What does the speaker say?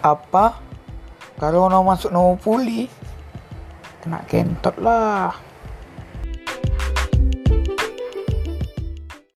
apa? Kalau mau masuk no pulih kena kentot lah.